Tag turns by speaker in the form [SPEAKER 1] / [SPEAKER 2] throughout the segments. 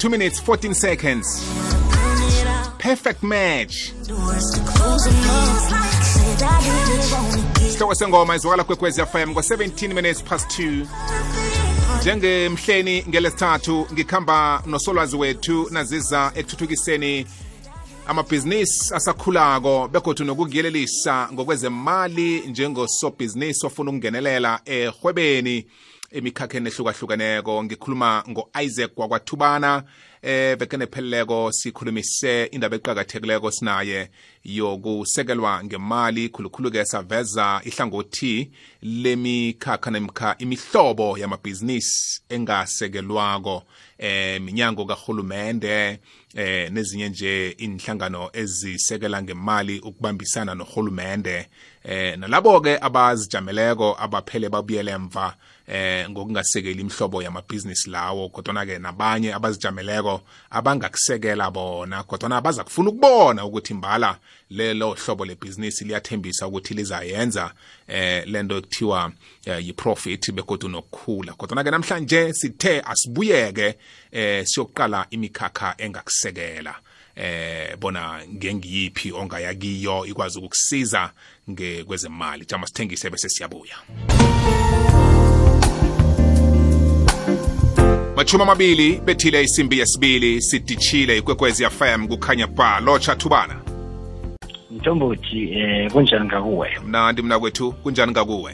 [SPEAKER 1] 2 minutes 14 seconds. Perfect match. Sihloko sengoma izwakala kwekwezi fm ngo-17 minutes past 2 njengemhleni ngelesithathu ngikhamba nosolwazi wethu naziza ekuthuthukiseni amabhizinisi asakhulako begodwa nokukuyelelisa ngokwezemali njengosobhizinisi ofuna ukungenelela ehwebeni emikhakheni ehlukahlukeneko. Ngikhuluma ngo-isaac wakwathubana eh bekene pheleleko sikhulumise indaba eqakathekileko sinaye yokusekelwa ngemali. Khulukhulu-ke saveza ihlangothi lemikhakha nemkha imihlobo yamabhizinisi engasekelwako eh minyango kahulumende eh nezinye nje inhlangano ezisekela ngemali ukubambisana nohulumende eh nalabo ke abazijameleko abaphele babuyele emva eh ngokungasekeli imhlobo yamabhizinisi lawo kodwa ke nabanye abazijameleko abangakusekela bona kodwa baza kufuna ukubona ukuthi imbala lelo hlobo lebhizinisi liyathembisa ukuthi lizayenza eh lento ekuthiwa eh, yi-profit begodu nokukhula. Kodwa ke namhlanje sithe asibuyeke eh siyokuqala imikhakha engakusekela. Eh bona ngengiyiphi ongaya kiyo ikwazi ukukusiza kwezemali. Jama sithengise bese siyabuya. Machumi amabili bethile isimbi yesibili siditshile ikwekwezi fm kukhanya ba lotsha thubana
[SPEAKER 2] mthombothi eh kunjani ngakuwe?
[SPEAKER 1] Mnandi mna kwethu kunjani ngakuwe?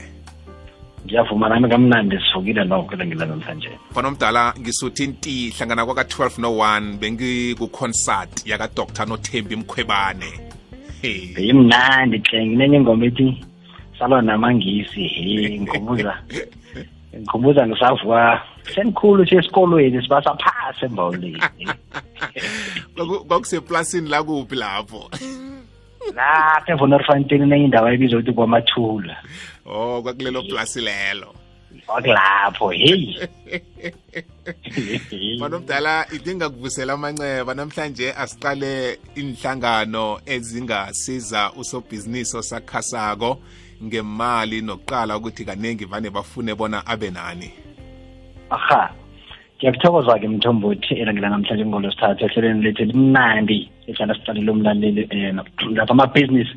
[SPEAKER 2] Ngiyavuma nami kamnandi sivukile nokho ngila namhlanje.
[SPEAKER 1] Banomdala ngisuthi nti hlangana kwaka-12 no-1 bengikuconcert yakadr nothembi mkhwebane.
[SPEAKER 2] Beyimnandi hle nginenye ingoma ethi salwa namangisi he ngikhumbuza ngikhumbuza ngisavuka senikhulu sesikolweni sibasaphasi embawuleni
[SPEAKER 1] kwakuseplasini lakuphi lapho?
[SPEAKER 2] Lapha evonorfantini nenye indawo ebizwa ukuthi kwamathula.
[SPEAKER 1] Oh kwakulelo plasi lelo.
[SPEAKER 2] Kwakulapho heyi
[SPEAKER 1] manomdala idinga kuvusela amanceba. Namhlanje asiqale inhlangano ezingasiza usobhizinisi osakhasako ngemali nokuqala ukuthi kaningi vane bafune bona abe nani.
[SPEAKER 2] Aha. Ngiyakuthokoza-ke mthombothi elangela namhlanje ngolosithathu ehlelweni lethu elimnandi ehlala siqalile umlaleli um lapha amabhizinisi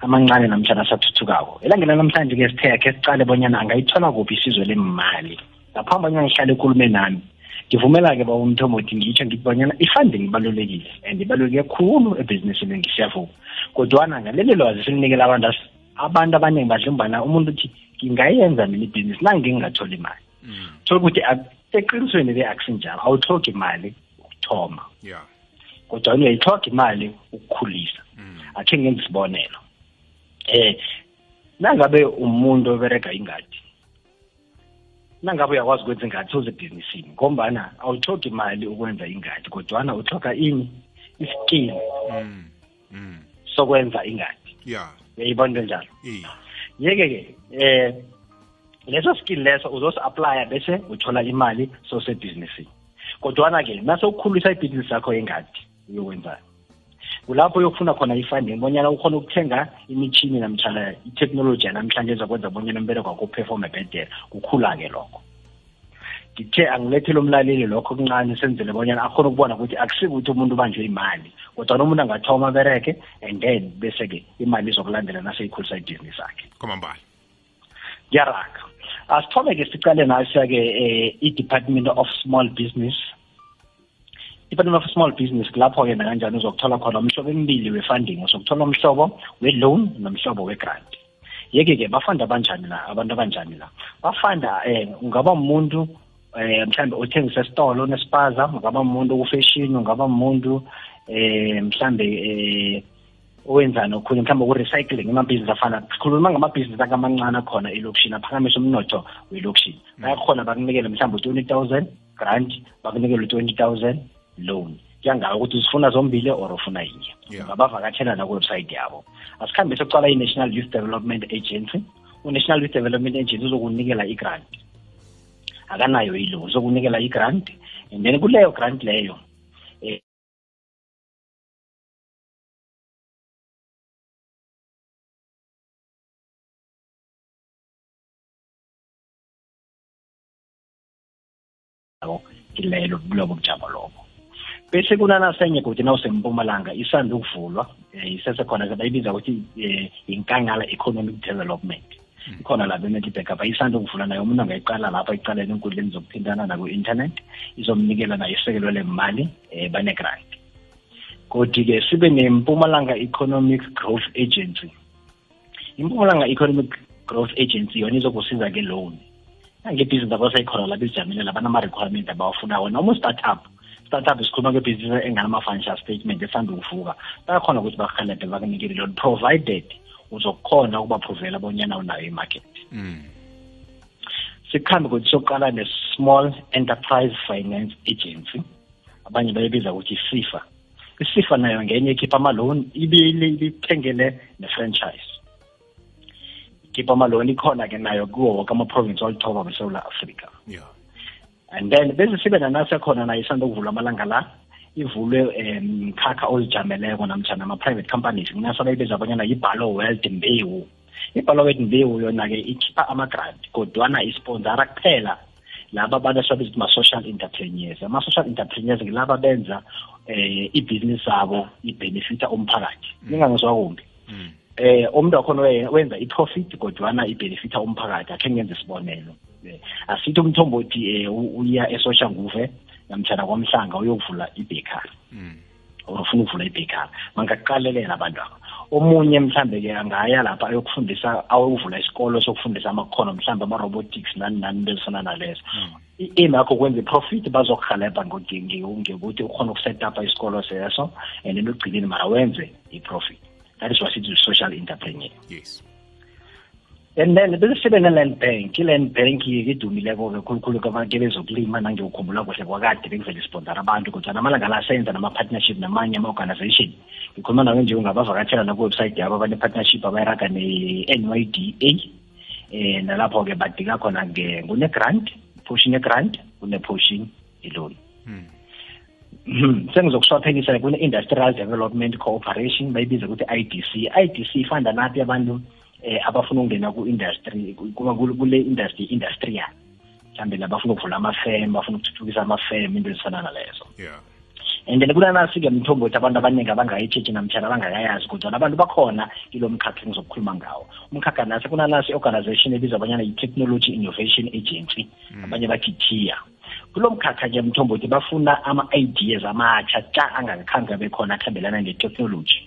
[SPEAKER 2] amancane namhlanje asathuthukako. Elangela namhlanje-ke sithe khe siqale bonyana angayithola kuphi isizwe lemali ngaphambi banyana ngihlale ekulume nami ngivumela-ke baba umthombothi ngitsho ngithi bonyana i-funding ibalulekile and ibaluleke khulu ebhizinisini ngisiyavuka kodwana ngaleli lwazi silinikela abantu abantu abaningi badlumbana umuntu uthi ngingayenza mina ibhizinisi la ngingatholi imali. Thola ukuthi eqinisweni-ke akusinjalo awuthogi imali ukuthoma.
[SPEAKER 1] Yeah.
[SPEAKER 2] Kodwa uyayithoga imali ukukhulisa. Akhe ngenza isibonelo eh nangabe umuntu oberega ingadi nangabe uyakwazi ukwenza ingadi sozebhizinisini ngombana awuthogi imali ukwenza ingadi kodwana uthoga ini iskill
[SPEAKER 1] mm. mm.
[SPEAKER 2] sokwenza ingadi.
[SPEAKER 1] Yeah.
[SPEAKER 2] Uyayibona into njalo
[SPEAKER 1] iya
[SPEAKER 2] yeke-ke eh leso skill leso uzosi-aplya bese uthola imali sosebhizinisini. Kodwana-ke nase ukhulisa ibhizinisi yakho engadi uyokwenzani kulapho uyokufuna khona i-funding bonyana ukhona ukuthenga imitshini namtshana itheknoloji yanamhlanje ezakwenza bonyana umbereko wakho uperforme bedere kukhula-ke lokho. Ngithe angilethele umlaleli lokho kuncane senzele bonyana akhona ukubona ukuthi akusikuthi umuntu ubanjwe imali kodwa umuntu angathoma abereke and then bese-ke imali izokulandela naseyikhulisa ibhizinisi yakhe.
[SPEAKER 1] Komambala
[SPEAKER 2] ngiyaraga asithome-ke sicale nasiya-ke um i-department of small business. Department of small business lapho-ke nakanjani uzokuthola khona umhlobo emibili we-funding. Uzokuthola umhlobo we-loan nomhlobo we-grant. Yeke-ke bafanda abanjani la? Abantu abanjani la? Bafanda um ungaba umuntu eh mhlambe othengisa esitolo onespaza ungaba umuntu okufashion ungaba umuntu eh mhlambe eh owenzani okhunye mhlawumbe ku-recycling amabhizinisi afana sikhuluma ngamabhizinisi akamancane akhona elokishini aphakamisa umnotho welokishini bayakhona bakunikele mhlawumbe u-twenty thousand grant bakunikele u-twenty thousand loan. Kuyangayo ukuthi uzifuna zombili or ufuna yinye.
[SPEAKER 1] Yeah.
[SPEAKER 2] ungabavakatshela nakuwebsite yabo. Asikhambe sokucala i-national youth development agency. U-national youth development agency uzokunikela i-grant. Akanayo ilo uzokunikela i-grant. And then kuleyo grant leyo kilelo lobo bujamo lobo. Bese kunanasenye kuthi nawusempumalanga isanda ukuvulwa um isesekhona bayibiza ukuthi um inkangala economic development. Ikhona lapha emetlibek isanda ukuvula nayo umuntu angayiqala lapha iqalele enkundleni zokuthintana naku-internet izomnikela nayo isekelo lemali um banegrant. Kodwa-ke sibe nempumalanga economic growth agency. Impumalanga economic growth agency yona izokusiza ke loan ngebhizinisi abaseyikhona lapha izijamilela banama-requirement abawafunayo noma u-startup startup sikhuluma ngebhizinisi enganama-financial statement esanda ukuvuka. Bayakhona ukuthi bakuhelebhe bakunikele loan provided uzokukhona ukubaphruvela bonyana unayo imarket.
[SPEAKER 1] Mm.
[SPEAKER 2] sikhambe ukuthi sokuqala ne-small enterprise finance agency. Abanye bayebiza ukuthi isifa isifa nayo ngenye ikhipha amaloan ibile ibithengele ne-franchise ikhipha ama-loan ikhona-ke nayo kuwo woke ama-province olithoba besewula africa
[SPEAKER 1] yeah.
[SPEAKER 2] And then bese sibe nanasekhona nayo isanda ukuvulwa amalanga la ivulwe um mkhakha ozijameleko namtshana ama-private companies. Kunaso bayibiza abonyana yibhalo wealth mbewu. Ibhalo wealth mbewu yona-ke ikhipha ama-grant kodwana isponsara kuphela laba abantu esibabiza ukuthi ma-social entrepreneurs. Ama-social entrepreneurs ngilaba benza eh ibhizinisi zabo ibenefita umphakathi. Ningangizwa kumbi.
[SPEAKER 1] Mm.
[SPEAKER 2] Eh umuntu wakhona wenza i-profit kodwana ibenefita umphakathi akhe ngenze isibonelo. Eh, asithi umthombothi eh, u- uya esosha nguve namtshana kwamhlanga uyokuvula ibekari
[SPEAKER 1] Mm.
[SPEAKER 2] or ufuna ukuvula ibekari bangakuqalelela abantu aba. Omunye mhlambe-ke angaya lapha ayokufundisa ayokuvula isikolo sokufundisa amakhono mhlambe ama-robotics nani nani into ezifana nalezo. I-aim yakho kwenza i-profit bazokuhalebha ngekuthi ukhona ukuset up isikolo seso and then ugcineni mara wenze i-profit. That is what sithi social entrepreneur.
[SPEAKER 1] Yes.
[SPEAKER 2] And then bese sibe ne-land bank i-land bank ke idumileko-ke khulukhulu kwabantu bezokulima nangiyokhumbula kuhle kwakade bekuvele isponsara abantu kodwa namalanga la senza nama-partnership namanye ama-organization. Ngikhuluma nawe nje ungabavakatshela naku-website yabo bane-partnership abayiraga ne-n y d a. Um nalapho-ke badika khona nge- kune-grant portion ye-grant kune-portion ye-loan.
[SPEAKER 1] Mm.
[SPEAKER 2] Mhm. sengizokuswaphelisa kune-industrial development cooperation bayibiza ukuthi i-idc i-idc ifanda nathi abantu eh abafuna ukungena ku-industry kuma kule kule industry industrial. Mhlawumbe labafuna ukuvula amafem bafuna ukuthuthukisa amafem into ezifana nalezo.
[SPEAKER 1] Yeah.
[SPEAKER 2] And then kunanasi-ke mthombothi abantu abaningi abangayitshetshi namtshana abangakayazi kodwa abantu bakhona kilo mkhakha engizokukhuluma ngawo. Umkhakha nasi kunanasi i-organization ebizwa abanyana yi-technology innovation agency. Abanye bathi TIA kulo mkhakha-ke mthombothi bafuna ama-ideas amatsha tla angakhange abe khona akhambelana ne-technology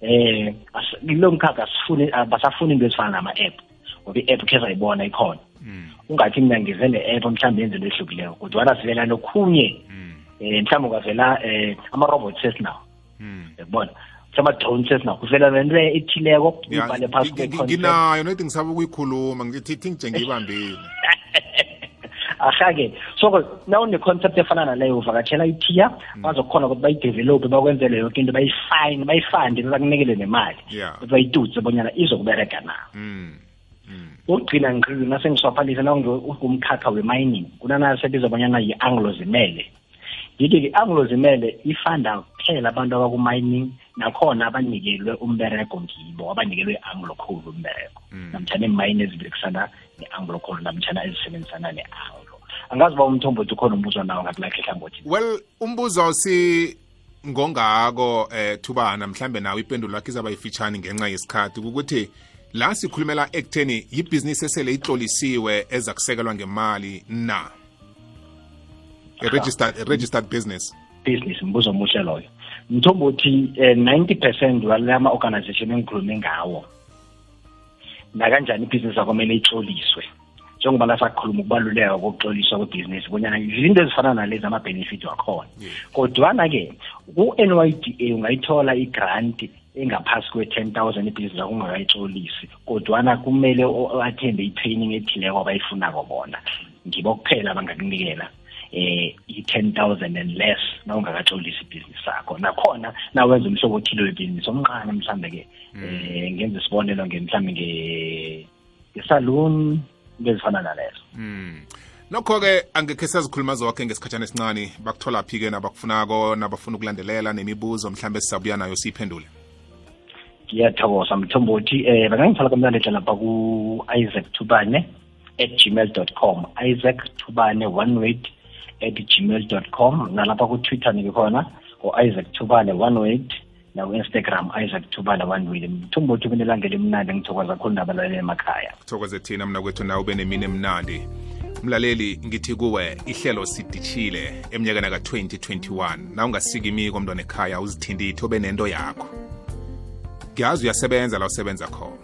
[SPEAKER 2] eh as- kulo mkhakha asifuni basafuni into ezifana nama-app ngoba i-app khe zayibona ikhona.
[SPEAKER 1] Mm.
[SPEAKER 2] ungathi mina ngize ne-app mhlawumbe yenze into ehlukileko kodwana sivela nokhunye.
[SPEAKER 1] Mm.
[SPEAKER 2] eh mhlawumbe kwavela eh ama-robots esinawo
[SPEAKER 1] Mm.
[SPEAKER 2] yabona? Sama-drones esinawo kuvela nento ethileko
[SPEAKER 1] Yeah,
[SPEAKER 2] uyibhale phasi
[SPEAKER 1] ngi- ngi-
[SPEAKER 2] kwe-concept
[SPEAKER 1] nginayo nothi ngisaba ukuyikhuluma ngithi thi ngije ngiyibambile
[SPEAKER 2] aha-ke so nawune-concept efana naleyo uvakatshela ithiya bazokhona ukuthi bayidevelophe bakwenzele yoke into bayifine bayifande bakunikele nemali.
[SPEAKER 1] Ukuthi
[SPEAKER 2] bayitutse bonyana izokubereka na.
[SPEAKER 1] Mm. Mm.
[SPEAKER 2] ukugcina ngqili nasengiswaphalisa nawungumkhakha we-mining kunanasebiza bonyana yi-anglo zimele ngithi-ke i-anglo zimele ifanda kuphela abantu abaku-mining nakhona abanikelwe umbereko ngibo abanikelwe i-anglo khulu umbereko
[SPEAKER 1] Mm.
[SPEAKER 2] namtshana iimayini eziberekisana ne-anglo khulu namtshana ezisebenzisana ne-anglo angazi uba umthombothi ukhona umbuzo nawo ngakulakhe hlangothi
[SPEAKER 1] well umbuzo si ngongako eh thubana mhlambe nawe ipendulo yakho izaba yifitshane ngenxa yesikhathi ukuthi la sikhulumela ekutheni yibhizinisi esele itlolisiwe eza kusekelwa ngemali na? A registered, a registered business.
[SPEAKER 2] Business mbuzo omuhle loyo. Mthombothi eh, 90 percent walama organization engikhulume ngawo. Nakanjani ibhizinisi yakho kumele itloliswe? Njengoba lasakhuluma ukubaluleka kokutloliswa kwebhizinisi bonyana izinto ezifana nalezi ama-benefit wakhona
[SPEAKER 1] Yeah.
[SPEAKER 2] kodwana-ke ku-n y d a ungayithola i-grant engaphasi kwe-ten thousand ibhizinisi yakho ungakayitlolisi kodwana kumele u- athembe i-training ethileko abayifunako bona ngibo kuphela bangakunikela eh i-ten thousand and less na ungakatlolisi ibhizinisi sakho nakhona nawenza umhlobo othile webhizinisi omncane mhlambe-ke eh ngenza isibonelo nge mhlambe nge- nge-saloon into ezifana nalezo.
[SPEAKER 1] Mm. nokho-ke angekhe sazikhuluma zonke ngesikhatshana esincane bakuthola phi-ke nabakufunako nabafuna ukulandelela nemibuzo mhlambe sisabuya nayo siyiphendule.
[SPEAKER 2] Ngiyathokoza mthombothi. Eh bangangithola kamlandlela lapha ku-isaac tubane at gmail com. Isaac tubane one word at gmail com. Nalapha kutwitter ngikhona u-isaac tubane one word naku-instagram isaac thubala one mthumba mthumbo othi kunelanga elimnandi ngithokoza khulu nabalaleli emakhaya
[SPEAKER 1] thokoze thina mna kwethu nawe ube nemini emnandi. Mlaleli ngithi kuwe ihlelo sidishile eminyakeni ka-2021 na ungasikimiko komntwana ekhaya uzithindithi ube nento yakho. Ngiyazi uyasebenza la usebenza khona.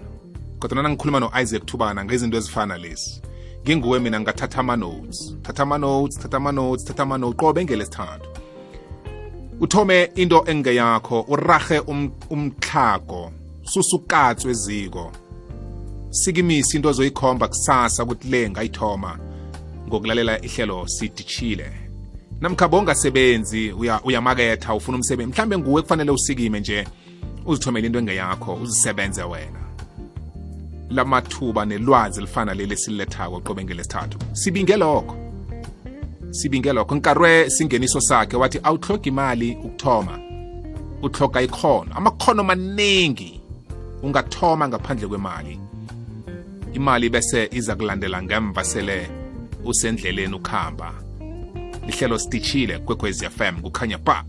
[SPEAKER 1] Kodwa nana ngikhuluma no-isaac thubana ngezinto ezifana lezi. Nginguwe mina ngingathatha ama-notes. Thatha ama-notes thatha ama-notes thatha ama-notes. Qobe ngelesithathu uthome into engeyakho urahe um, umtlhago susukatswe eziko. Sikimisa into ozoyikhomba kusasa ukuthi le ngayithoma ngokulalela ihlelo sidishile. Namkha bongasebenzi uyamaketha uya ufuna umsebenzi mhlambe nguwe kufanele usikime nje uzithomele into engeyakho uzisebenze wena. Lamathuba nelwazi lifana leli sililethako qobe ngelesithathu sibinge lokho. Sibinge lokho nkarwe singeniso sakhe wathi awuhloga imali ukuthoma. Uthoga ikhono amakhono maningi ungathoma ngaphandle kwemali. Imali bese iza kulandela ngemva sele usendleleni ukhamba. Lihlelo sidishile kwekwezi fm kukhanya ba